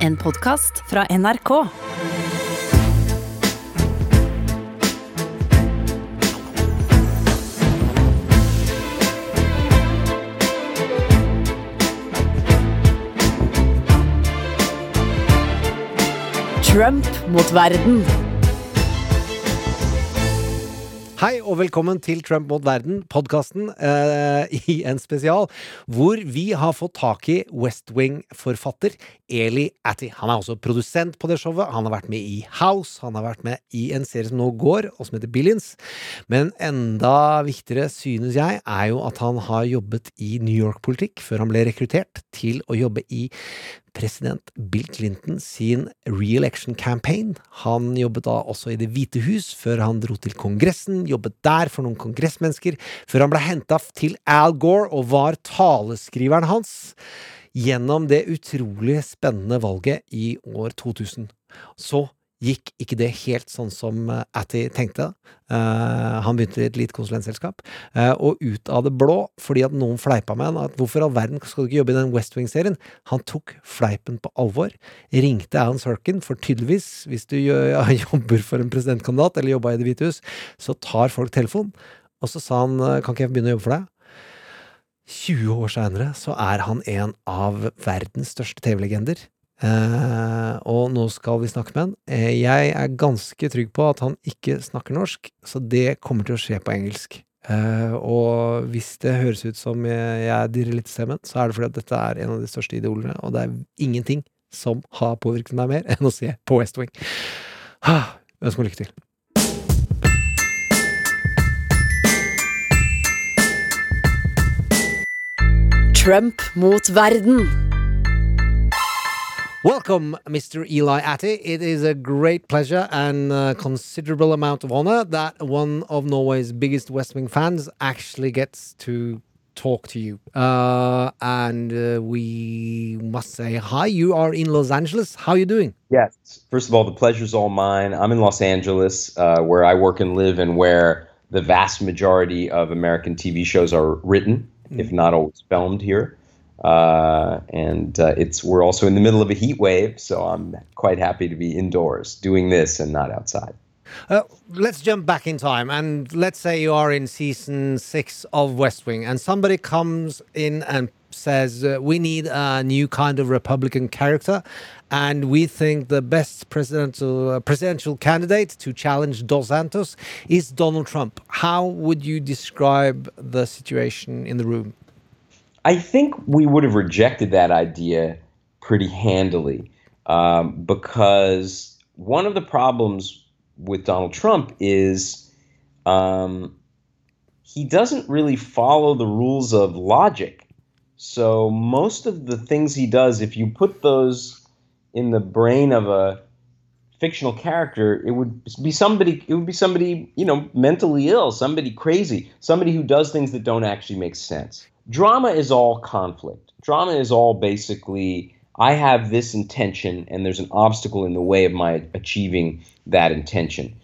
En podkast fra NRK. Trump mot verden. Hei og velkommen til Trump mot verden, podkasten eh, i en spesial, hvor vi har fått tak i West Wing-forfatter Eli Atty. Han er også produsent på det showet. Han har vært med i House, han har vært med i en serie som nå går, og som heter Billions. Men enda viktigere, synes jeg, er jo at han har jobbet i New York-politikk før han ble rekruttert til å jobbe i president Bill Clinton sin re-election campaign. Han jobbet da også i Det hvite hus før han dro til Kongressen, jobbet der for noen kongressmennesker, før han ble henta til Al Gore og var taleskriveren hans gjennom det utrolig spennende valget i år 2000. Så gikk ikke det helt sånn som eh, Atty tenkte. Uh, han begynte i et lite konsulentselskap, Uh, og ut av det blå, fordi at noen fleipa med han at hvorfor all verden skal du ikke jobbe i den West Wing-serien? Han tok fleipen på alvor, ringte Alan Sorkin, for tydeligvis, hvis du jobber for en presidentkandidat eller jobba i Det hvite hus, så tar folk telefonen. Og så sa han kan ikke jeg begynne å jobbe for deg? 20 år seinere så er han en av verdens største TV-legender. Eh, og nå skal vi snakke med han. Eh, jeg er ganske trygg på at han ikke snakker norsk, så det kommer til å skje på engelsk. Eh, og hvis det høres ut som jeg, jeg dirrer litt i stemmen, så er det fordi at dette er en av de største idolene, og det er ingenting som har påvirket meg mer enn å se på West Wing. Ah, ønsker meg lykke til. Trump mot verden. Welcome, Mr. Eli Attie. It is a great pleasure and a considerable amount of honor that one of Norway's biggest West Wing fans actually gets to talk to you. Uh, and uh, we must say hi. You are in Los Angeles. How are you doing? Yes. First of all, the pleasure's all mine. I'm in Los Angeles, uh, where I work and live, and where the vast majority of American TV shows are written, if not always filmed here. Uh, and uh, it's we're also in the middle of a heat wave, so I'm quite happy to be indoors doing this and not outside. Uh, let's jump back in time and let's say you are in season six of West Wing and somebody comes in and says, uh, We need a new kind of Republican character, and we think the best presidential, uh, presidential candidate to challenge Dos Santos is Donald Trump. How would you describe the situation in the room? I think we would have rejected that idea pretty handily um, because one of the problems with Donald Trump is um, he doesn't really follow the rules of logic. So most of the things he does, if you put those in the brain of a fictional character, it would be somebody. It would be somebody you know mentally ill, somebody crazy, somebody who does things that don't actually make sense. Drama is all conflict. Drama is all basically I have this intention and there's an obstacle in the way of my achieving that intention.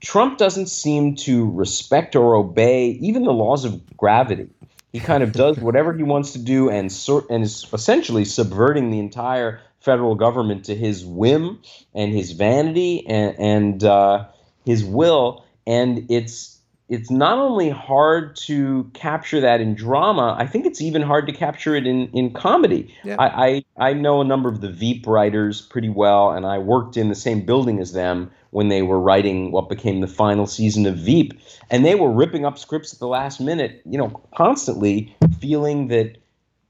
Trump doesn't seem to respect or obey even the laws of gravity. He kind of does whatever he wants to do and sort and is essentially subverting the entire federal government to his whim and his vanity and, and uh, his will. And it's it's not only hard to capture that in drama, I think it's even hard to capture it in, in comedy. Yeah. I, I, I know a number of the Veep writers pretty well, and I worked in the same building as them when they were writing what became the final season of Veep. And they were ripping up scripts at the last minute, you know, constantly feeling that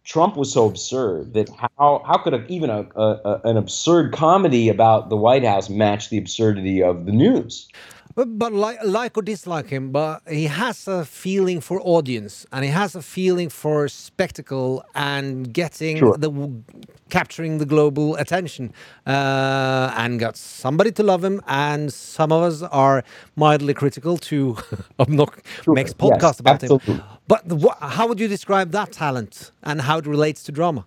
Trump was so absurd that how how could a, even a, a, an absurd comedy about the White House match the absurdity of the news? But, but like, like or dislike him, but he has a feeling for audience, and he has a feeling for spectacle and getting Sure. the capturing the global attention, uh, and got somebody to love him, and some of us are mildly critical to Obnox makes Yes, podcast about absolutely. him. But the, how would you describe that talent and how it relates to drama?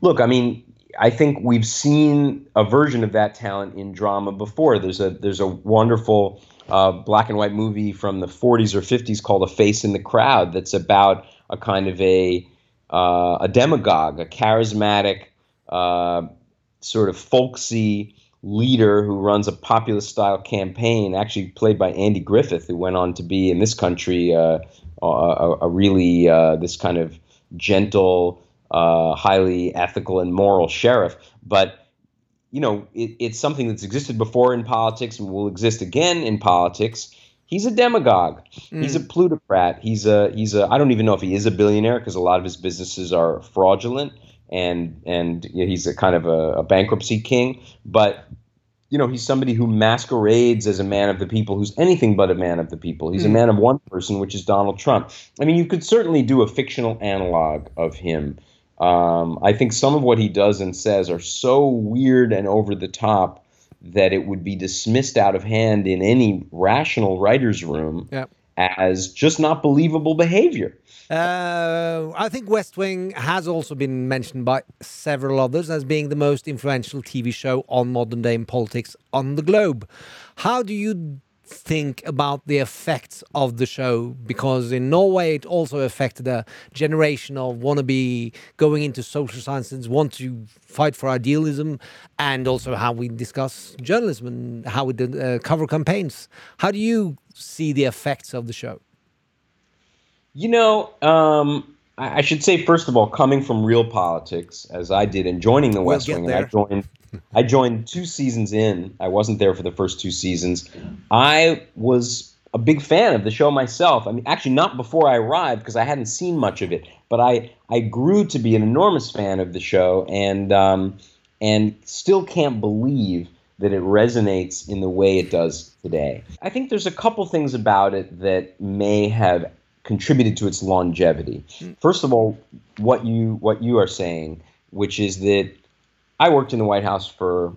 Look, I mean, I think we've seen a version of that talent in drama before. There's a there's a wonderful uh, black and white movie from the 40s or 50s called A Face in the Crowd that's about a kind of a uh, a demagogue, a charismatic uh, sort of folksy leader who runs a populist style campaign, actually played by Andy Griffith, who went on to be in this country uh, a, a, really uh, this kind of gentle, uh, highly ethical and moral sheriff. But you know, it, it's something that's existed before in politics and will exist again in politics. He's a demagogue. Mm. He's a plutocrat. He's a he's a. I don't even know if he is a billionaire because a lot of his businesses are fraudulent and and you know, he's a kind of a, a bankruptcy king. But you know, he's somebody who masquerades as a man of the people who's anything but a man of the people. He's mm. a man of one person, which is Donald Trump. I mean, you could certainly do a fictional analog of him. Um, I think some of what he does and says are so weird and over the top that it would be dismissed out of hand in any rational writer's room yep. as just not believable behavior. Uh, I think West Wing has also been mentioned by several others as being the most influential TV show on modern day politics on the globe. How do you think about the effects of the show? Because in Norway, it also affected a generation of wannabe going into social sciences, want to fight for idealism, and also how we discuss journalism and how we did, uh, cover campaigns. How do you see the effects of the show? You know, um, I, should say first of all, coming from real politics, as I did, and joining the West we'll Wing, I joined. I joined two seasons in. I wasn't there for the first two seasons. I was a big fan of the show myself. I mean, actually, not before I arrived because I hadn't seen much of it, but I I grew to be an enormous fan of the show, and um, and still can't believe that it resonates in the way it does today. I think there's a couple things about it that may have contributed to its longevity. Hmm. First of all, what you what you are saying, which is that I worked in the White House for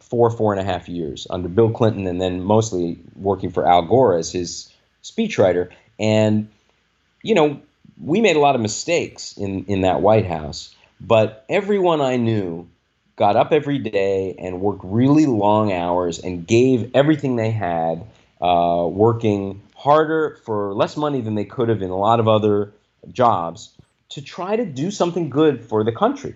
four four and a half years under Bill Clinton, and then mostly working for Al Gore as his speechwriter. And you know, we made a lot of mistakes in in that White House, but everyone I knew got up every day and worked really long hours and gave everything they had, uh, working harder for less money than they could have in a lot of other jobs to try to do something good for the country.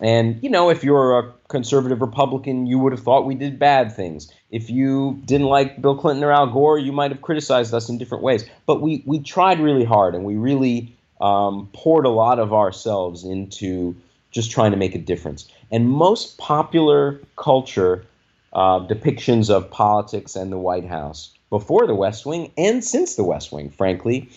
And, you know, if you're a conservative Republican, you would have thought we did bad things. If you didn't like Bill Clinton or Al Gore, you might have criticized us in different ways. But we, we tried really hard and we really um, poured a lot of ourselves into just trying to make a difference. And most popular culture uh, depictions of politics and the White House before the West Wing and since the West Wing, frankly,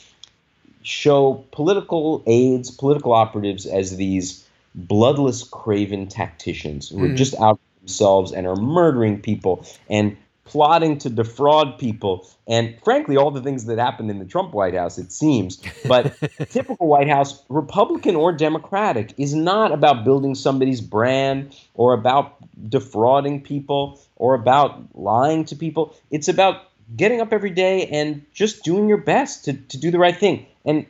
show political aides, political operatives as these bloodless, craven tacticians who are hmm. just out themselves and are murdering people and plotting to defraud people and frankly all the things that happened in the Trump White House it seems but typical White House republican or democratic is not about building somebody's brand or about defrauding people or about lying to people it's about getting up every day and just doing your best to, to do the right thing. And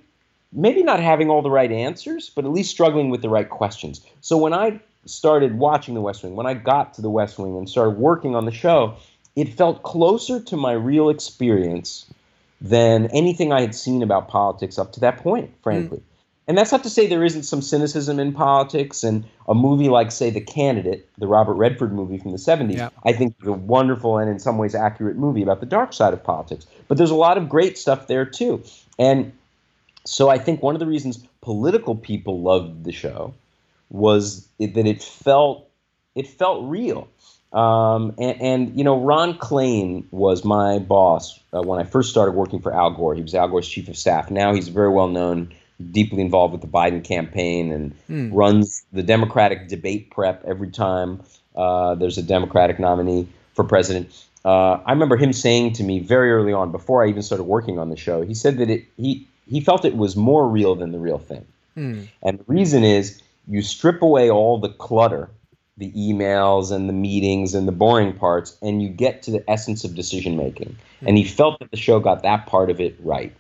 maybe not having all the right answers, but at least struggling with the right questions. So when I started watching The West Wing, when I got to The West Wing and started working on the show, it felt closer to my real experience than anything I had seen about politics up to that point, frankly. Mm. And that's not to say there isn't some cynicism in politics. And a movie like, say, The Candidate, the Robert Redford movie from the 70s, yeah. I think is a wonderful and in some ways accurate movie about the dark side of politics. But there's a lot of great stuff there too. And so I think one of the reasons political people loved the show was that it felt it felt real. Um, and, and, you know, Ron Klain was my boss uh, when I first started working for Al Gore. He was Al Gore's chief of staff. Now he's very well known deeply involved with the Biden campaign and mm. runs the Democratic debate prep every time uh, there's a Democratic nominee for president. Uh, I remember him saying to me very early on, before I even started working on the show, he said that it, he he felt it was more real than the real thing. Mm. And the reason is you strip away all the clutter, the emails and the meetings and the boring parts, and you get to the essence of decision making. Mm. And he felt that the show got that part of it right.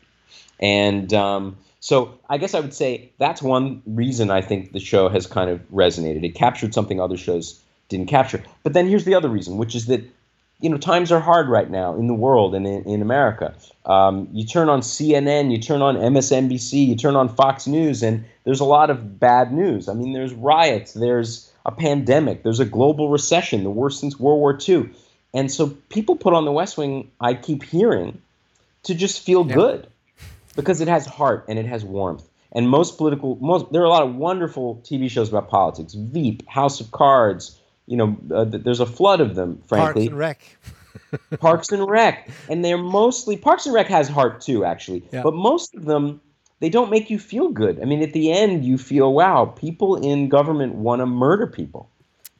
And um, so I guess I would say that's one reason I think the show has kind of resonated. It captured something other shows didn't capture. But then here's the other reason, which is that you know times are hard right now in the world and in, in America. Um, you turn on CNN, you turn on MSNBC, you turn on Fox News, and there's a lot of bad news. I mean, there's riots, there's a pandemic. There's a global recession, the worst since World War II. And so people put on the West Wing, I keep hearing, to just feel Yeah. good because it has heart and it has warmth. And most political, most there are a lot of wonderful TV shows about politics. Veep, House of Cards. You know, uh, there's a flood of them. Frankly. Parks and Rec. Parks and Rec, and they're mostly Parks and Rec has heart too, actually. Yeah. But most of them, they don't make you feel good. I mean, at the end, you feel, wow, people in government want to murder people.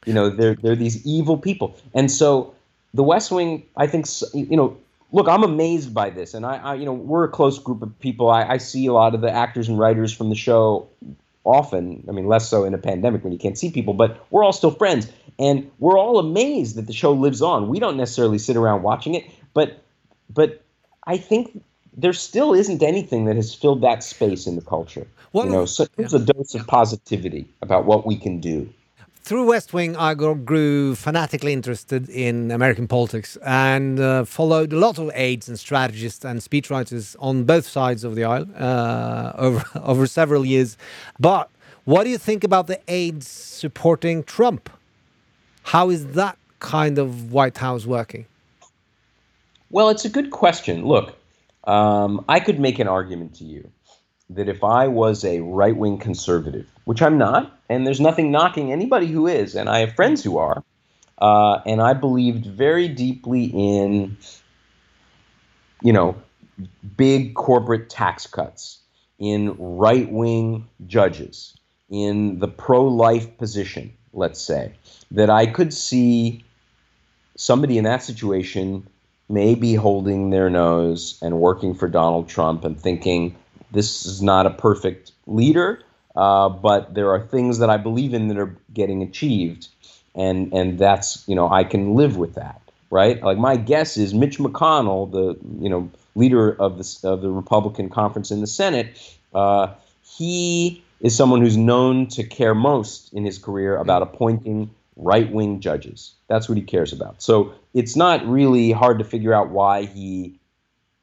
You know, they're they're these evil people, and so the West Wing, I think, you know. Look, I'm amazed by this, and I, I you know, we're a close group of people. I, I see a lot of the actors and writers from the show often. I mean, less so in a pandemic when you can't see people, but we're all still friends. And we're all amazed that the show lives on. We don't necessarily sit around watching it, but but I think there still isn't anything that has filled that space in the culture. Well, you know, so there's a dose of positivity about what we can do. Through West Wing, I grew fanatically interested in American politics and uh, followed a lot of aides and strategists and speechwriters on both sides of the aisle uh, over over several years. But what do you think about the aides supporting Trump? How is that kind of White House working? Well, it's a good question. Look, um, I could make an argument to you that if I was a right wing conservative, which I'm not, and there's nothing knocking anybody who is, and I have friends who are, uh, and I believed very deeply in, you know, big corporate tax cuts, in right wing judges, in the pro life position, let's say, that I could see somebody in that situation maybe holding their nose and working for Donald Trump and thinking this is not a perfect leader, uh, but there are things that I believe in that are getting achieved, and and that's you know I can live with that, right? Like my guess is Mitch McConnell, the you know leader of the of the Republican conference in the Senate, uh, he is someone who's known to care most in his career mm-hmm. about appointing right wing judges. That's what he cares about. So it's not really hard to figure out why he,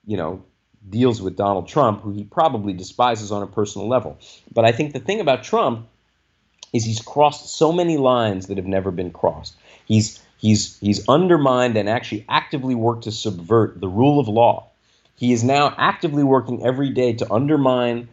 you know, deals with Donald Trump, who he probably despises on a personal level. But I think the thing about Trump is he's crossed so many lines that have never been crossed. He's he's he's undermined and actually actively worked to subvert the rule of law. He is now actively working every day to undermine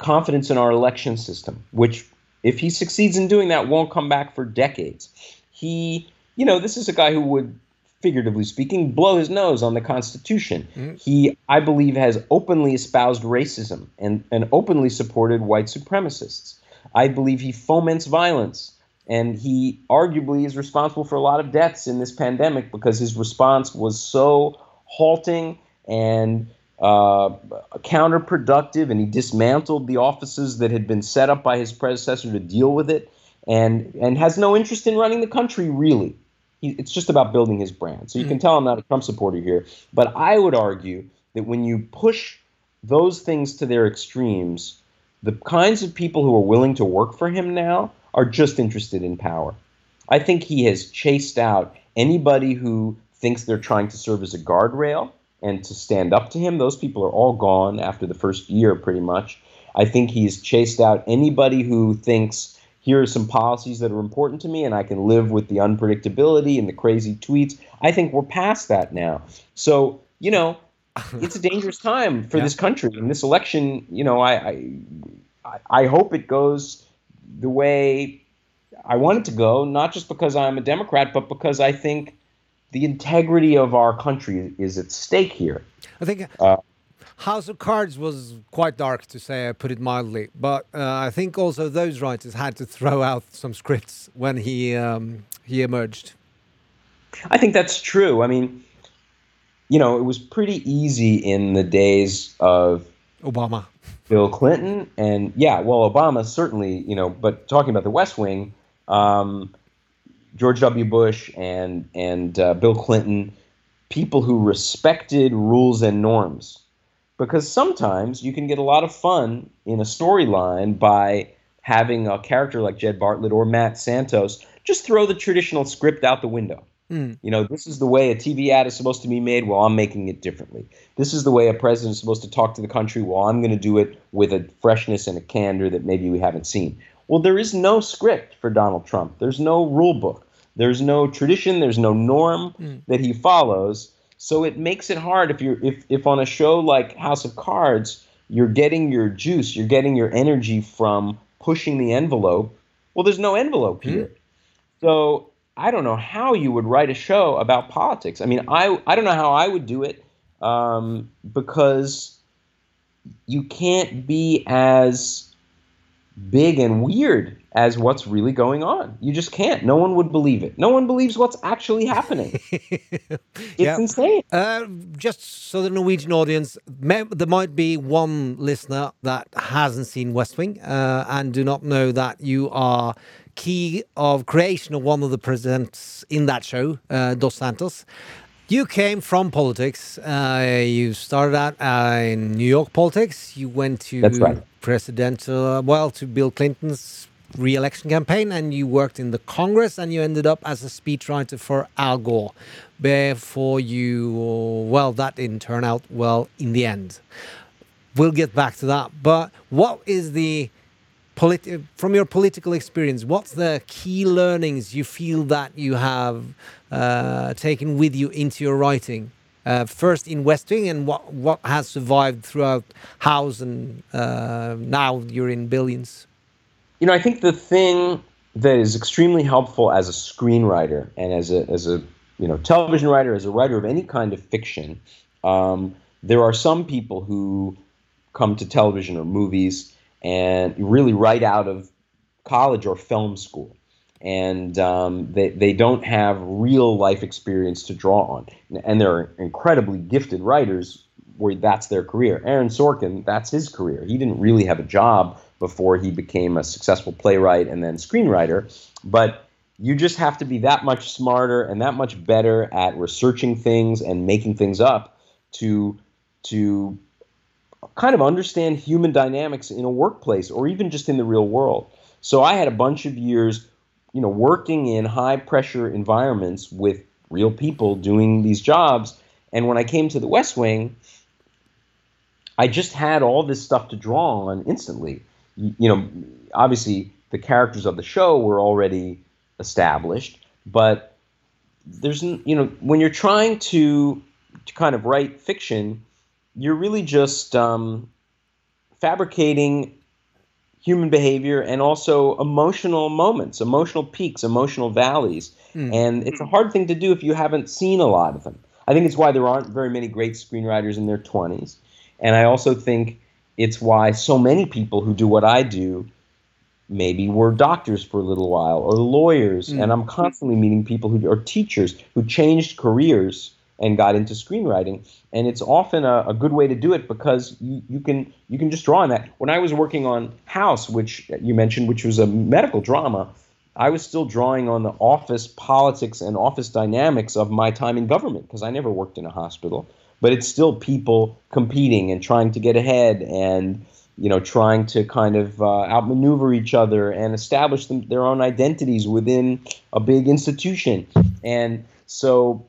confidence in our election system, which if he succeeds in doing that won't come back for decades. He, you know, this is a guy who would figuratively speaking blow his nose on the constitution. Mm-hmm. He I believe has openly espoused racism and and openly supported white supremacists. I believe he foments violence and he arguably is responsible for a lot of deaths in this pandemic because his response was so halting and uh, counterproductive, and he dismantled the offices that had been set up by his predecessor to deal with it, and and has no interest in running the country really. He, it's just about building his brand. So you can tell I'm not a Trump supporter here, but I would argue that when you push those things to their extremes, the kinds of people who are willing to work for him now are just interested in power. I think he has chased out anybody who thinks they're trying to serve as a guardrail and to stand up to him. Those people are all gone after the first year, pretty much. I think he's chased out anybody who thinks here are some policies that are important to me and I can live with the unpredictability and the crazy tweets. I think we're past that now. So, you know, it's a dangerous time for Yeah. this country. And this election, you know, I, I I- I hope it goes the way I want it to go, not just because I'm a Democrat, but because I think the integrity of our country is at stake here. I think Uh, House of Cards was quite dark, to say, I put it mildly. But uh, I think also those writers had to throw out some scripts when he um, he emerged. I think that's true. I mean, you know, it was pretty easy in the days of Obama. Bill Clinton and yeah, well, Obama certainly, you know, but talking about the West Wing, um, George W. Bush and and uh, Bill Clinton, people who respected rules and norms, because sometimes you can get a lot of fun in a storyline by having a character like Jed Bartlet or Matt Santos just throw the traditional script out the window. You know, this is the way a TV ad is supposed to be made. Well, I'm making it differently. This is the way a president is supposed to talk to the country. Well, I'm going to do it with a freshness and a candor that maybe we haven't seen. Well, there is no script for Donald Trump. There's no rule book. There's no tradition. There's no norm mm. that he follows. So it makes it hard if you're if if on a show like House of Cards, you're getting your juice, you're getting your energy from pushing the envelope. Well, there's no envelope here. Mm. So I don't know how you would write a show about politics. I mean, I I don't know how I would do it um, because you can't be as big and weird as what's really going on. You just can't. No one would believe it. No one believes what's actually happening. it's yeah. insane. Uh, just so the Norwegian audience, may, there might be one listener that hasn't seen West Wing uh, and do not know that you are key of creation of one of the presidents in that show, uh, Dos Santos. You came from politics. Uh, you started out uh, in New York politics. You went to right. presidential, well, to Bill Clinton's re-election campaign, and you worked in the Congress, and you ended up as a speechwriter for Al Gore. Before you, well, that didn't turn out well in the end. We'll get back to that. But what is the politi- from your political experience, what's the key learnings you feel that you have uh, taken with you into your writing? Uh, first in West Wing, and what what has survived throughout House, and uh, now you're in Billions. You know, I think the thing that is extremely helpful as a screenwriter and as a as a you know television writer, as a writer of any kind of fiction, um, there are some people who come to television or movies and really right out of college or film school. And um, they, they don't have real life experience to draw on. And they're incredibly gifted writers where that's their career. Aaron Sorkin, that's his career. He didn't really have a job before he became a successful playwright and then screenwriter. But you just have to be that much smarter and that much better at researching things and making things up to to kind of understand human dynamics in a workplace or even just in the real world. So I had a bunch of years, you know, working in high pressure environments with real people doing these jobs. And when I came to the West Wing, I just had all this stuff to draw on instantly. You, you know, obviously the characters of the show were already established, but there's you know when you're trying to to kind of write fiction, you're really just um, fabricating human behavior and also emotional moments, emotional peaks, emotional valleys. Mm. And it's a hard thing to do if you haven't seen a lot of them. I think it's why there aren't very many great screenwriters in their 20s. And I also think it's why so many people who do what I do maybe were doctors for a little while or lawyers. Mm. And I'm constantly meeting people who are teachers who changed careers and got into screenwriting. And it's often a, a, good way to do it because you, you can you can just draw on that. When I was working on House, which you mentioned, which was a medical drama, I was still drawing on the office politics and office dynamics of my time in government because I never worked in a hospital. But it's still people competing and trying to get ahead and you know trying to kind of uh, outmaneuver each other and establish them, their own identities within a big institution. And so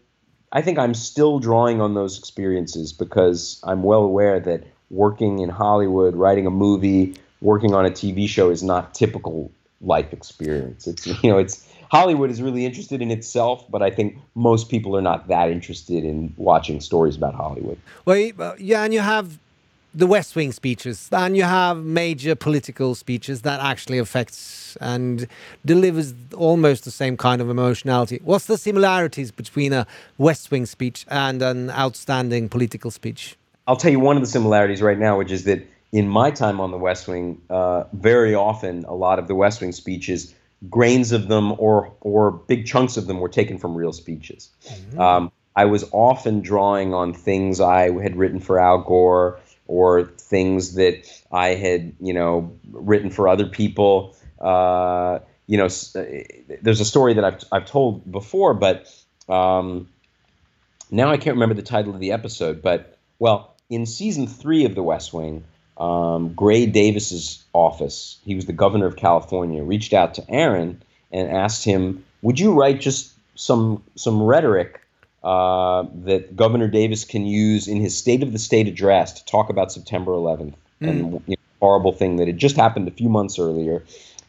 I think I'm still drawing on those experiences because I'm well aware that working in Hollywood, writing a movie, working on a TV show is not typical life experience. It's you know, it's Hollywood is really interested in itself, but I think most people are not that interested in watching stories about Hollywood. Well, uh, yeah, and you have the West Wing speeches, and you have major political speeches that actually affects and delivers almost the same kind of emotionality. What's the similarities between a West Wing speech and an outstanding political speech? I'll tell you one of the similarities right now, which is that in my time on the West Wing, uh, very often a lot of the West Wing speeches, grains of them or or big chunks of them were taken from real speeches. Mm-hmm. Um, I was often drawing on things I had written for Al Gore or things that I had, you know, written for other people. Uh, you know, uh, there's a story that I've I've told before, but um, now I can't remember the title of the episode. But well, in season three of The West Wing, um, Gray Davis's office, he was the governor of California, reached out to Aaron and asked him, "Would you write just some some rhetoric uh, that Governor Davis can use in his State of the State address to talk about September 11th mm. and you know, horrible thing that had just happened a few months earlier.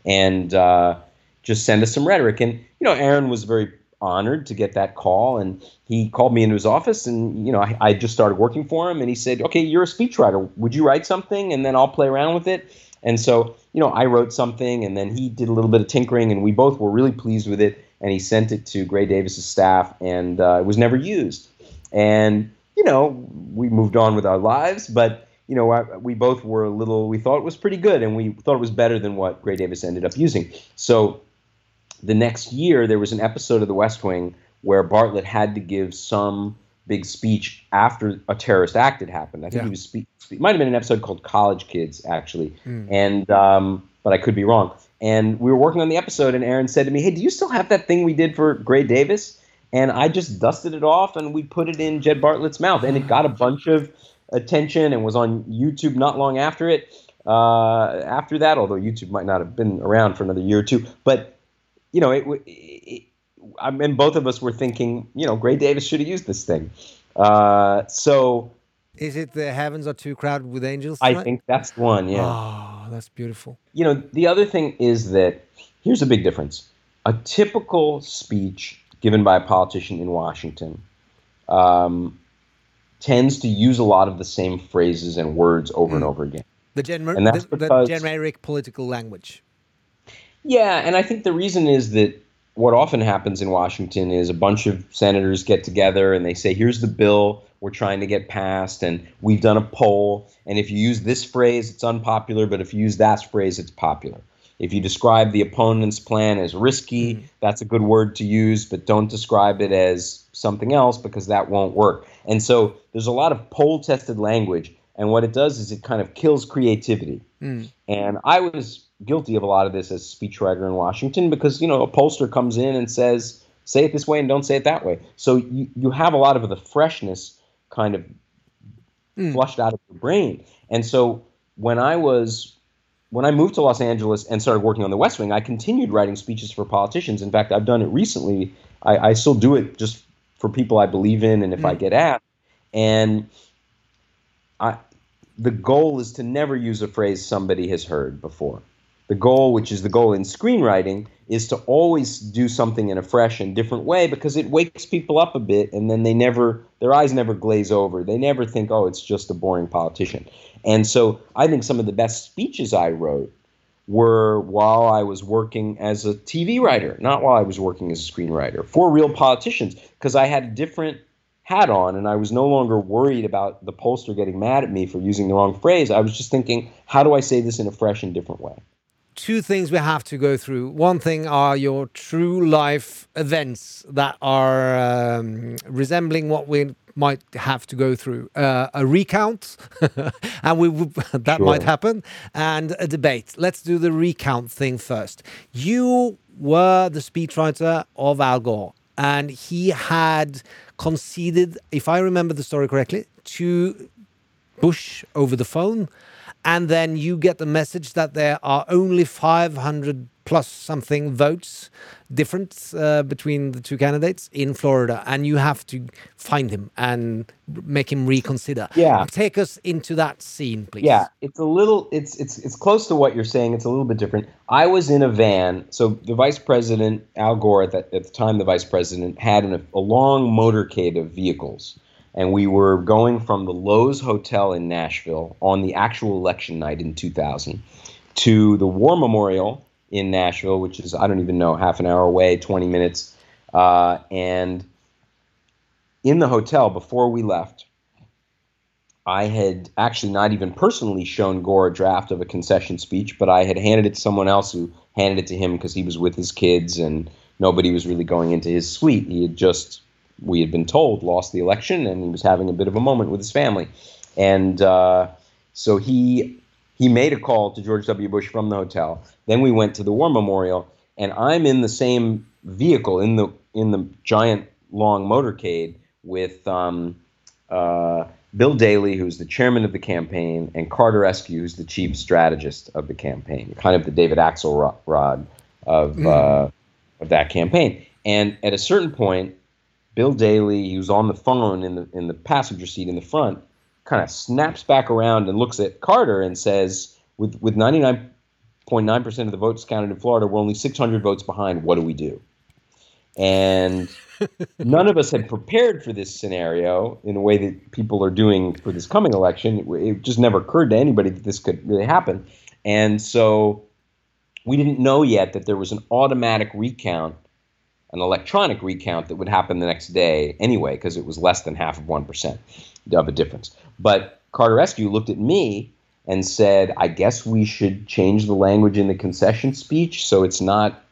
and uh, just send us some rhetoric. And you know, Aaron was very honored to get that call, and he called me into his office, and you know, I, I just started working for him, and he said, "Okay, you're a speechwriter. Would you write something, and then I'll play around with it." And so, you know, I wrote something, and then he did a little bit of tinkering, and we both were really pleased with it. And he sent it to Gray Davis's staff, and uh, it was never used. And you know, we moved on with our lives, but you know, we both were a little. We thought it was pretty good, and we thought it was better than what Gray Davis ended up using. So, the next year, there was an episode of The West Wing where Bartlet had to give some big speech after a terrorist act had happened. I think yeah. he was speak. Spe- might have been an episode called College Kids, actually, mm. and um, but I could be wrong. And we were working on the episode, and Aaron said to me, "Hey, do you still have that thing we did for Gray Davis?" And I just dusted it off, and we put it in Jed Bartlet's mouth, and it got a bunch of attention and was on YouTube not long after it. Uh, after that, although YouTube might not have been around for another year or two, but you know, it, it, it I mean, both of us were thinking, you know, Gray Davis should have used this thing. Uh, so, is it the heavens are too crowded with angels? Tonight? I think that's one. Yeah. Oh, that's beautiful. You know, the other thing is that here's a big difference: a typical speech given by a politician in Washington um, tends to use a lot of the same phrases and words over mm. and over again. The, gener- and that's the, because, the generic political language. Yeah, and I think the reason is that what often happens in Washington is a bunch of senators get together and they say, here's the bill we're trying to get past, and we've done a poll. And if you use this phrase, it's unpopular, but if you use that phrase, it's popular. If you describe the opponent's plan as risky, mm-hmm. that's a good word to use, but don't describe it as something else because that won't work. And so there's a lot of poll tested language. And what it does is it kind of kills creativity. Mm. And I was guilty of a lot of this as speechwriter in Washington because, you know, a pollster comes in and says, say it this way and don't say it that way. So you, you have a lot of the freshness kind of mm. flushed out of your brain. And so when I was when I moved to Los Angeles and started working on the West Wing, I continued writing speeches for politicians. In fact, I've done it recently. I, I still do it just for people I believe in and if mm. I get asked. And I, the goal is to never use a phrase somebody has heard before. The goal, which is the goal in screenwriting, is to always do something in a fresh and different way because it wakes people up a bit and then they never their eyes never glaze over. They never think, "Oh, it's just a boring politician." And so I think some of the best speeches I wrote were while I was working as a TV writer, not while I was working as a screenwriter for real politicians, because I had a different hat on and I was no longer worried about the pollster getting mad at me for using the wrong phrase. I was just thinking, how do I say this in a fresh and different way? Two things we have to go through. One thing are your true life events that are um, resembling what we might have to go through uh, a recount, and we that sure. might happen, and a debate. Let's do the recount thing first. You were the speechwriter of Al Gore, and he had conceded, if I remember the story correctly, to Bush over the phone, and then you get the message that there are only 500 plus something votes difference uh, between the two candidates in Florida, and you have to find him and make him reconsider. Yeah, take us into that scene, please. Yeah, it's a little, it's it's it's close to what you're saying. It's a little bit different. I was in a van, so the vice president Al Gore at, at the time, the vice president had an, a long motorcade of vehicles. And we were going from the Loews Hotel in Nashville on the actual election night in 2000 to the War Memorial in Nashville, which is I don't even know half an hour away, 20 minutes. Uh, and in the hotel before we left, I had actually not even personally shown Gore a draft of a concession speech, but I had handed it to someone else who handed it to him because he was with his kids and nobody was really going into his suite. He had just, we had been told, lost the election and he was having a bit of a moment with his family. And uh, so he he made a call to George W. Bush from the hotel. Then we went to the War Memorial, and I'm in the same vehicle in the in the giant long motorcade with um, uh, Bill Daley, who's the chairman of the campaign, and Carter Eskew, who's the chief strategist of the campaign, kind of the David Axelrod of mm. uh, of that campaign. And at a certain point, Bill Daley, who's on the phone in the in the passenger seat in the front, kind of snaps back around and looks at Carter and says, with with 99.9% of the votes counted in Florida. We're only 600 votes behind. What do we do? And none of us had prepared for this scenario in a way that people are doing for this coming election. It just never occurred to anybody that this could really happen. And so we didn't know yet that there was an automatic recount, an electronic recount that would happen the next day anyway, because it was less than half of 1% of a difference. But Carter Eskew looked at me and said, I guess we should change the language in the concession speech so it's not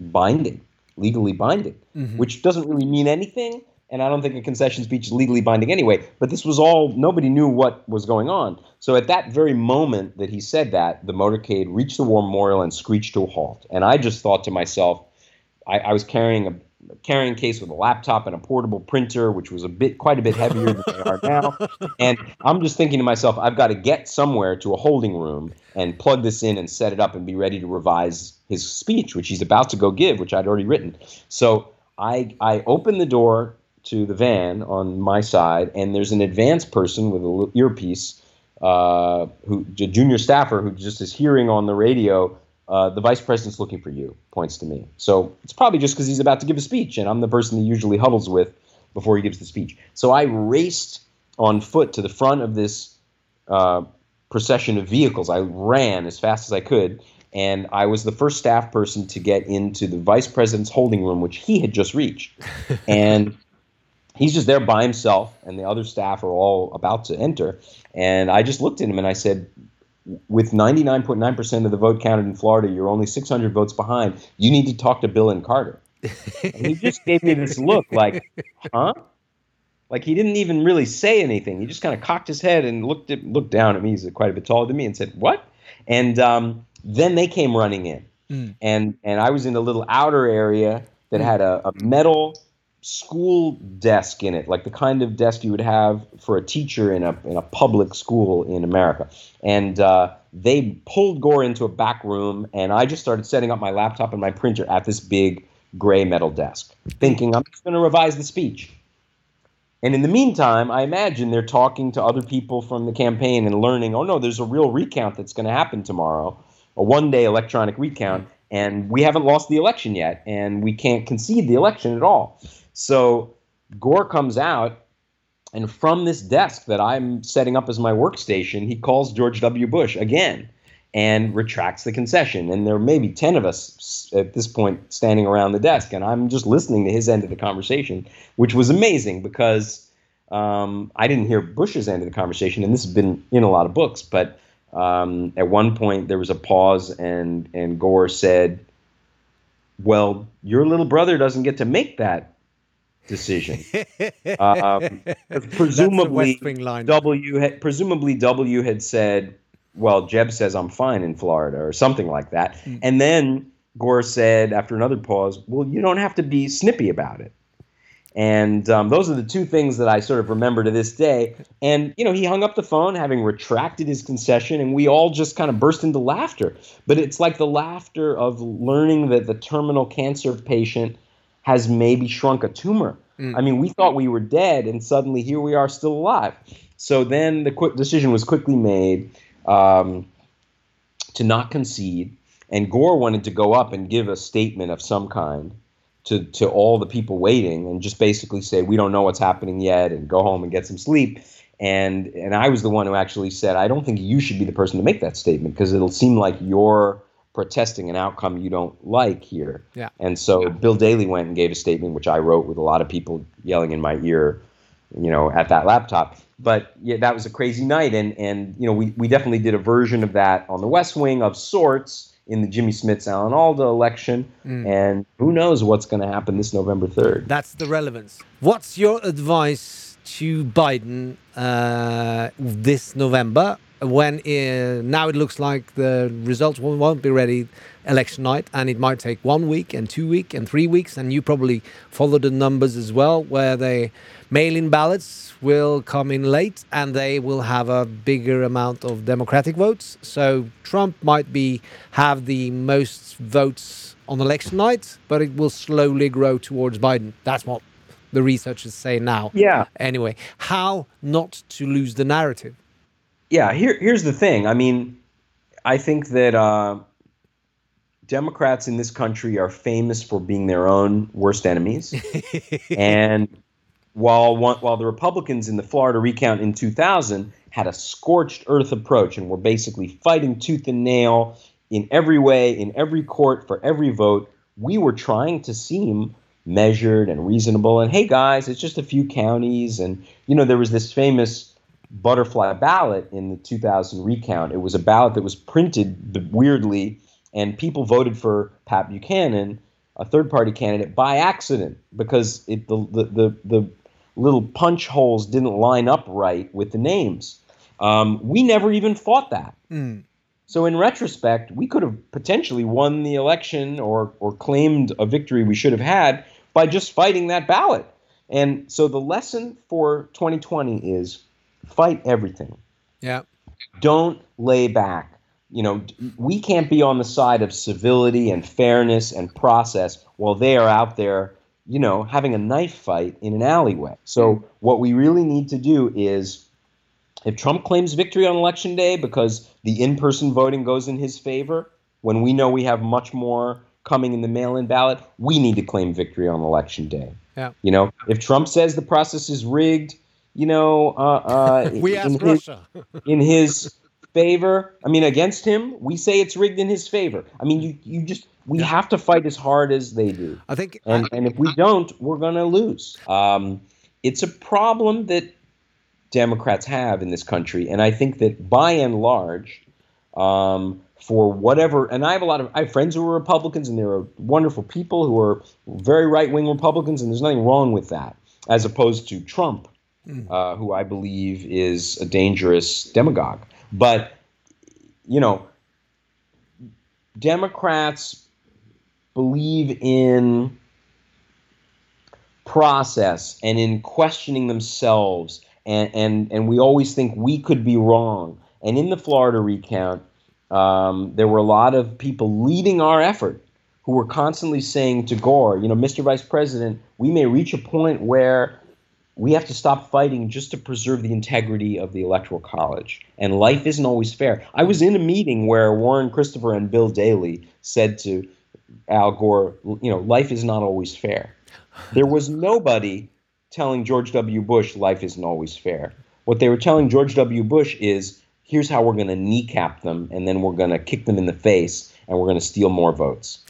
binding, legally binding, mm-hmm. which doesn't really mean anything. And I don't think a concession speech is legally binding anyway. But this was all, nobody knew what was going on. So at that very moment that he said that, the motorcade reached the war memorial and screeched to a halt. And I just thought to myself, I, I was carrying a carrying case with a laptop and a portable printer, which was a bit quite a bit heavier than they are now. And I'm just thinking to myself, I've got to get somewhere to a holding room and plug this in and set it up and be ready to revise his speech, which he's about to go give, which I'd already written. So I I open the door to the van on my side, and there's an advanced person with a little earpiece, uh, who a junior staffer who just is hearing on the radio uh, the vice president's looking for you, points to me. So it's probably just because he's about to give a speech, and I'm the person he usually huddles with before he gives the speech. So I raced on foot to the front of this uh, procession of vehicles. I ran as fast as I could, and I was the first staff person to get into the vice president's holding room, which he had just reached. and he's just there by himself, and the other staff are all about to enter. And I just looked at him and I said, with 99.9% of the vote counted in Florida, you're only 600 votes behind. You need to talk to Bill and Carter. and he just gave me this look like, huh? Like he didn't even really say anything. He just kind of cocked his head and looked at, looked down at me. He's quite a bit taller than me and said, "What?" And um, then they came running in, mm. and and I was in a little outer area that mm. had a, a metal school desk in it, like the kind of desk you would have for a teacher in a in a public school in America. And uh, they pulled Gore into a back room, and I just started setting up my laptop and my printer at this big gray metal desk, thinking I'm just going to revise the speech. And in the meantime, I imagine they're talking to other people from the campaign and learning. Oh no, there's a real recount that's going to happen tomorrow, a one-day electronic recount, and we haven't lost the election yet, and we can't concede the election at all. So Gore comes out, and from this desk that I'm setting up as my workstation, he calls George W. Bush again and retracts the concession. And there may be 10 of us at this point standing around the desk, and I'm just listening to his end of the conversation, which was amazing because um, I didn't hear Bush's end of the conversation, and this has been in a lot of books, but um, at one point there was a pause, and, and Gore said, Well, your little brother doesn't get to make that decision. um, presumably, W had, presumably W had said, "Well, Jeb says I'm fine in Florida," or something like that. Mm. And then Gore said, after another pause, "Well, you don't have to be snippy about it." And um, those are the two things that I sort of remember to this day. And, you know, he hung up the phone having retracted his concession, and we all just kind of burst into laughter. But it's like the laughter of learning that the terminal cancer patient has maybe shrunk a tumor. Mm. I mean, we thought we were dead, and suddenly here we are still alive. So then the quick decision was quickly made um, to not concede, and Gore wanted to go up and give a statement of some kind to to all the people waiting, and just basically say we don't know what's happening yet, and go home and get some sleep. And and I was the one who actually said I don't think you should be the person to make that statement because it'll seem like you're protesting an outcome you don't like here. Yeah. And so yeah. Bill Daley went and gave a statement, which I wrote with a lot of people yelling in my ear, you know, at that laptop. But yeah, that was a crazy night, and and you know, we we definitely did a version of that on the West Wing of sorts in the Jimmy Smits Alan Alda election, mm. and who knows what's going to happen this November third. That's the relevance. What's your advice to Biden uh, this November when uh, now it looks like the results won't be ready election night and it might take one week and two week and three weeks and you probably follow the numbers as well where the mail-in ballots will come in late and they will have a bigger amount of democratic votes. So trump might be have the most votes on election night but it will slowly grow towards biden. That's what the researchers say now. Yeah. Anyway how not to lose the narrative yeah, here here's the thing. I mean, I think that uh, Democrats in this country are famous for being their own worst enemies. and while one, while the Republicans in the Florida recount in 2000 had a scorched earth approach and were basically fighting tooth and nail in every way, in every court, for every vote, we were trying to seem measured and reasonable. And hey, guys, it's just a few counties. And, you know, there was this famous butterfly ballot in the 2000 recount. It was a ballot that was printed weirdly, and people voted for Pat Buchanan, a third party candidate, by accident because it, the, the, the, the little punch holes didn't line up right with the names. Um, we never even fought that. Mm. So in retrospect, we could have potentially won the election or or claimed a victory we should have had by just fighting that ballot. And so the lesson for 2020 is fight everything. Yeah. Don't lay back. You know, we can't be on the side of civility and fairness and process while they are out there, you know, having a knife fight in an alleyway. So what we really need to do is if Trump claims victory on election day because the in-person voting goes in his favor, when we know we have much more coming in the mail-in ballot, we need to claim victory on election day. Yeah. You know, if Trump says the process is rigged, you know, uh, uh, we ask in Russia. his, in his favor. I mean, against him, we say it's rigged in his favor. I mean, you you just we Yeah. have to fight as hard as they do, I think and and if we don't, we're gonna lose. Um, it's a problem that Democrats have in this country, and I think that by and large, um, for whatever, and I have a lot of I have friends who are Republicans, and there are wonderful people who are very right wing Republicans, and there's nothing wrong with that, as opposed to Trump, uh, who I believe is a dangerous demagogue. But you know, Democrats believe in process and in questioning themselves and, and, and we always think we could be wrong. And in the Florida recount, um, there were a lot of people leading our effort who were constantly saying to Gore, you know, Mr. Vice President, we may reach a point where we have to stop fighting just to preserve the integrity of the Electoral College. And life isn't always fair. I was in a meeting where Warren Christopher and Bill Daley said to Al Gore, you know, life is not always fair. There was nobody telling George W. Bush life isn't always fair. What they were telling George W. Bush is here's how we're going to kneecap them and then we're going to kick them in the face and we're going to steal more votes.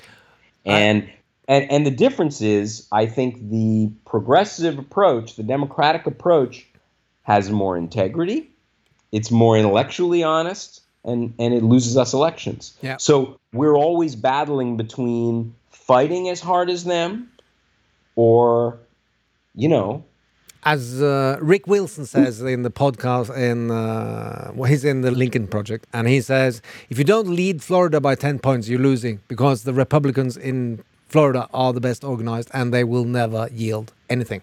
And and and the difference is I think the progressive approach, the democratic approach has more integrity, it's more intellectually honest and and it loses us elections. Yeah. So we're always battling between fighting as hard as them or you know, as uh, Rick Wilson says in the podcast, in uh, well, he's in the Lincoln Project, and he says if you don't lead Florida by ten points, you're losing because the Republicans in Florida are the best organized, and they will never yield anything.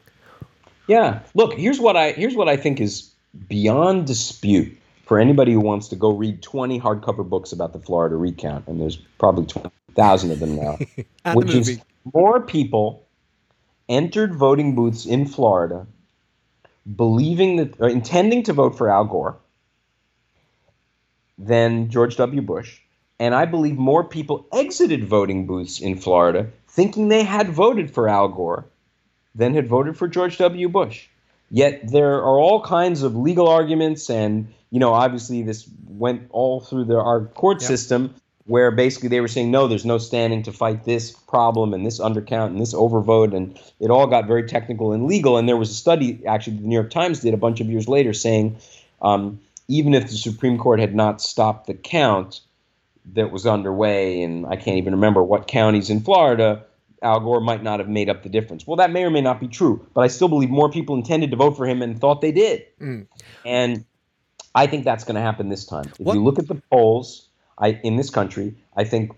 Yeah. Look, here's what I here's what I think is beyond dispute for anybody who wants to go read 20 hardcover books about the Florida recount, and there's probably 20,000 of them now, And the which is more people entered voting booths in Florida believing that or intending to vote for Al Gore than George W. Bush. And I believe more people exited voting booths in Florida thinking they had voted for Al Gore than had voted for George W. Bush. Yet there are all kinds of legal arguments, and you know, obviously this went all through the, our court Yep. system, where basically they were saying no, there's no standing to fight this problem and this undercount and this overvote, and it all got very technical and legal. And there was a study actually the New York Times did a bunch of years later saying um, even if the Supreme Court had not stopped the count that was underway, and I can't even remember what counties in Florida, Al Gore might not have made up the difference. Well, that may or may not be true, but I still believe more people intended to vote for him and thought they did. Mm. And I think that's going to happen this time. If What- you look at the polls I, in this country, I think,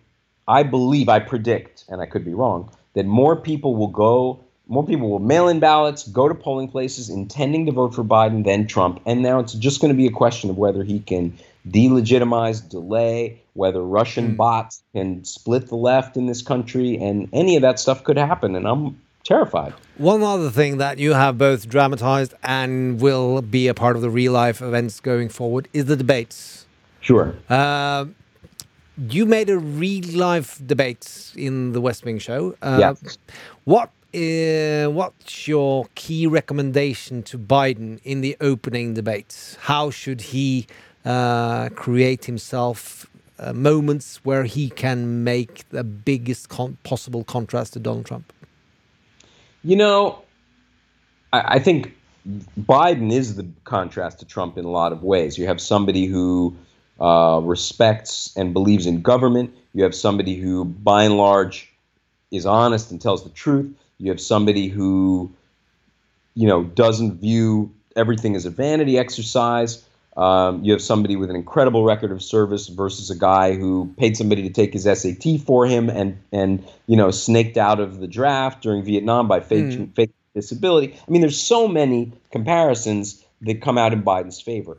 I believe, I predict, and I could be wrong, that more people will go, more people will mail in ballots, go to polling places intending to vote for Biden than Trump. And now it's just going to be a question of whether he can delegitimize, delay, whether Russian bots can split the left in this country, and any of that stuff could happen. And I'm terrified. One other thing that you have both dramatized and will be a part of the real life events going forward is the debates. Sure. Uh, you made a real life debate in the West Wing show. Uh, Yeah. What uh, what's your key recommendation to Biden in the opening debate? How should he uh, create himself uh, moments where he can make the biggest con possible contrast to Donald Trump? You know, I, I think Biden is the contrast to Trump in a lot of ways. You have somebody who uh, respects and believes in government. You have somebody who, by and large, is honest and tells the truth. You have somebody who, you know, doesn't view everything as a vanity exercise. Um, you have somebody with an incredible record of service versus a guy who paid somebody to take his SAT for him and and you know snaked out of the draft during Vietnam by fake, fake disability. I mean, there's so many comparisons that come out in Biden's favor.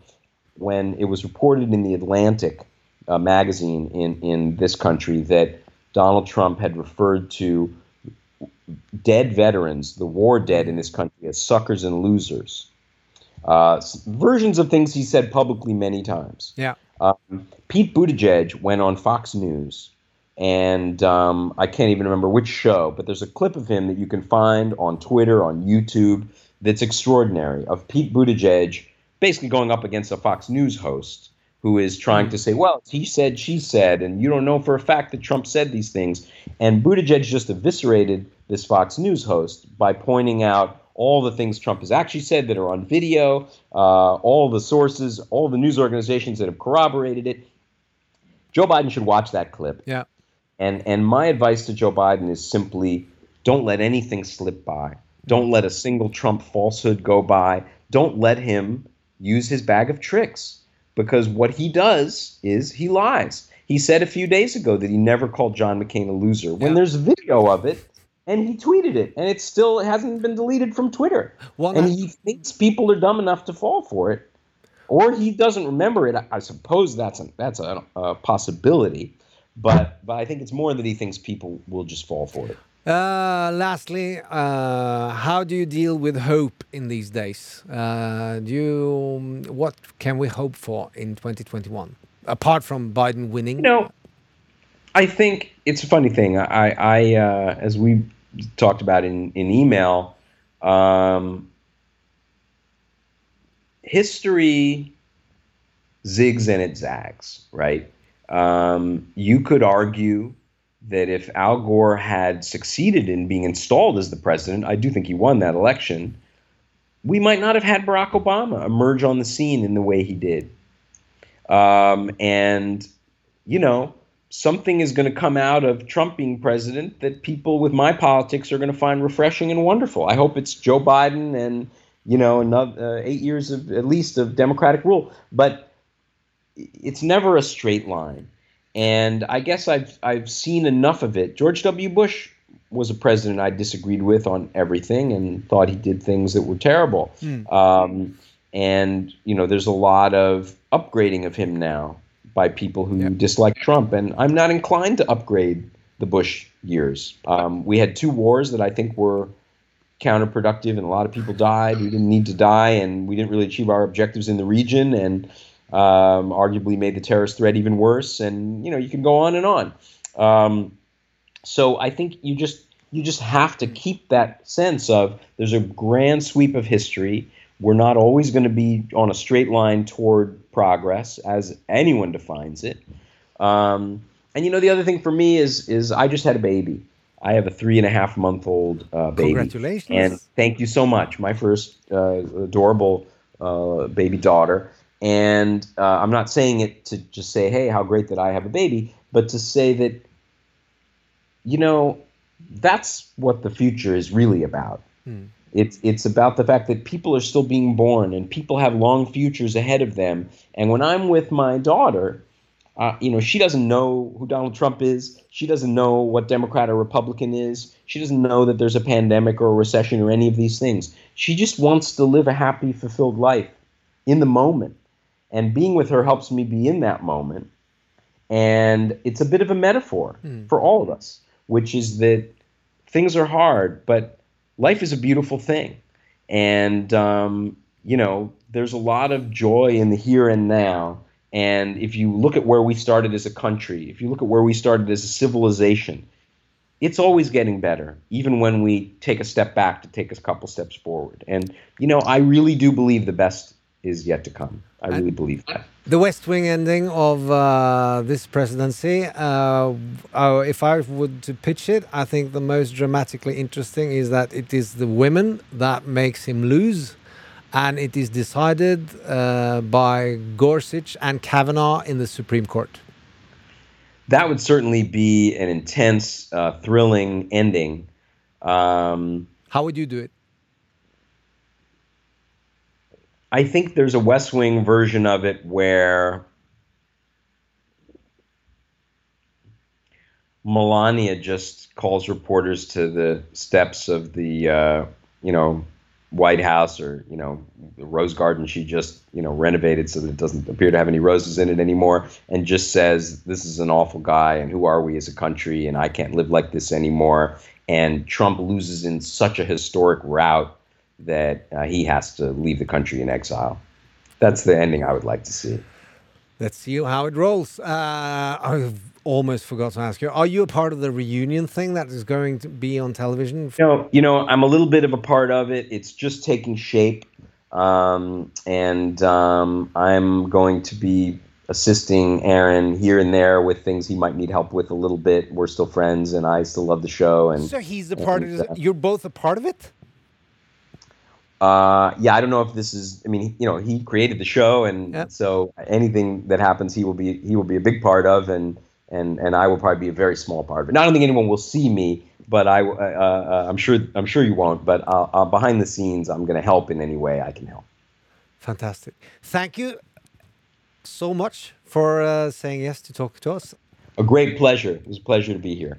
When it was reported in the Atlantic uh, magazine in in this country that Donald Trump had referred to dead veterans, the war dead in this country, as suckers and losers. Uh, versions of things he said publicly many times. Yeah. Um, Pete Buttigieg went on Fox News, and um, I can't even remember which show, but there's a clip of him that you can find on Twitter, on YouTube, that's extraordinary of Pete Buttigieg basically going up against a Fox News host who is trying to say, well, he said, she said, and you don't know for a fact that Trump said these things. And Buttigieg just eviscerated this Fox News host by pointing out all the things Trump has actually said that are on video, uh, all the sources, all the news organizations that have corroborated it. Joe Biden should watch that clip. Yeah. And and my advice to Joe Biden is simply don't let anything slip by. Don't let a single Trump falsehood go by. Don't let him use his bag of tricks because what he does is he lies. He said a few days ago that he never called John McCain a loser when Yeah. there's video of it and he tweeted it and it still hasn't been deleted from Twitter. One and he thinks people are dumb enough to fall for it or he doesn't remember it. I, I suppose that's a, that's a, a possibility, but but I think it's more that he thinks people will just fall for it. Uh, lastly, uh, how do you deal with hope in these days? Uh, do you, what can we hope for in 2021 apart from Biden winning? You know, I think it's a funny thing. I, I uh, as we talked about in in email, um, history zigs and it zags, right? Um, you could argue that if Al Gore had succeeded in being installed as the president, I do think he won that election. We might not have had Barack Obama emerge on the scene in the way he did. Um, and, you know, something is going to come out of Trump being president that people with my politics are going to find refreshing and wonderful. I hope it's Joe Biden and, you know, another uh, eight years of at least of Democratic rule. But it's never a straight line. And I guess I've I've seen enough of it. George W. Bush was a president I disagreed with on everything and thought he did things that were terrible. Um, and you know, there's a lot of upgrading of him now by people who dislike Trump, and I'm not inclined to upgrade the Bush years. Um, we had two wars that I think were counterproductive, and a lot of people died. We didn't need to die, and we didn't really achieve our objectives in the region, and um, arguably made the terrorist threat even worse. And you know, you can go on and on. Um, so I think you just you just have to keep that sense of there's a grand sweep of history. We're not always going to be on a straight line toward progress, as anyone defines it. Um, and you know, the other thing for me is is I just had a baby. I have a three and a half month old uh, baby. Congratulations. And thank you so much. My first uh, adorable uh, baby daughter. And uh, I'm not saying it to just say, hey, how great that I have a baby, but to say that, you know, that's what the future is really about. It's it's about the fact that people are still being born and people have long futures ahead of them. And when I'm with my daughter, uh, you know, she doesn't know who Donald Trump is. She doesn't know what Democrat or Republican is. She doesn't know that there's a pandemic or a recession or any of these things. She just wants to live a happy, fulfilled life in the moment. And being with her helps me be in that moment. And it's a bit of a metaphor for all of us, which is that things are hard, but life is a beautiful thing. And, um, you know, there's a lot of joy in the here and now. And if you look at where we started as a country, if you look at where we started as a civilization, it's always getting better, even when we take a step back to take a couple steps forward. And, you know, I really do believe the best is yet to come. I really believe that. The West Wing ending of uh, this presidency, uh, uh, if I would to pitch it, I think the most dramatically interesting is that it is the women that makes him lose, and it is decided uh, by Gorsuch and Kavanaugh in the Supreme Court. That would certainly be an intense, uh, thrilling ending. Um, How would you do it? I think there's a West Wing version of it where Melania just calls reporters to the steps of the uh, you know White House or you know the Rose Garden she just you know renovated so that it doesn't appear to have any roses in it anymore, and just says this is an awful guy and who are we as a country and I can't live like this anymore. And Trump loses in such a historic rout that uh, he has to leave the country in exile. That's the ending I would like to see. Let's see how it rolls. Uh, I almost forgot to ask you: Are you a part of the reunion thing that is going to be on television? You know, you know, I'm a little bit of a part of it. It's just taking shape, um, and um, I'm going to be assisting Aaron here and there with things he might need help with a little bit. We're still friends, and I still love the show. And So he's a part of and, it. uh, You're both a part of it. Uh, yeah, I don't know if this is. I mean, you know, he created the show, and Yep. so anything that happens, he will be he will be a big part of, and and and I will probably be a very small part of it. Now, I don't think anyone will see me, but I, uh, uh, I'm sure I'm sure you won't. But uh, uh, behind the scenes, I'm going to help in any way I can help. Fantastic. Thank you so much for uh, saying yes to talk to us. A great pleasure. It was a pleasure to be here.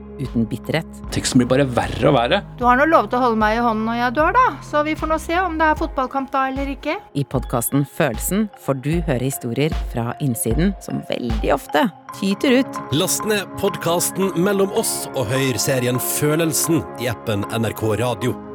uten bitterhet. Teksten blir bare verre og verre. Du har nå lovet å holde meg i hånden når jeg dør, da. Så vi får nå se om det er fotballkamp da eller ikke. I podkasten Følelsen får du høre historier fra innsiden som veldig ofte tyter ut. Last ned podkasten Mellom oss og hør serien Følelsen i appen NRK Radio.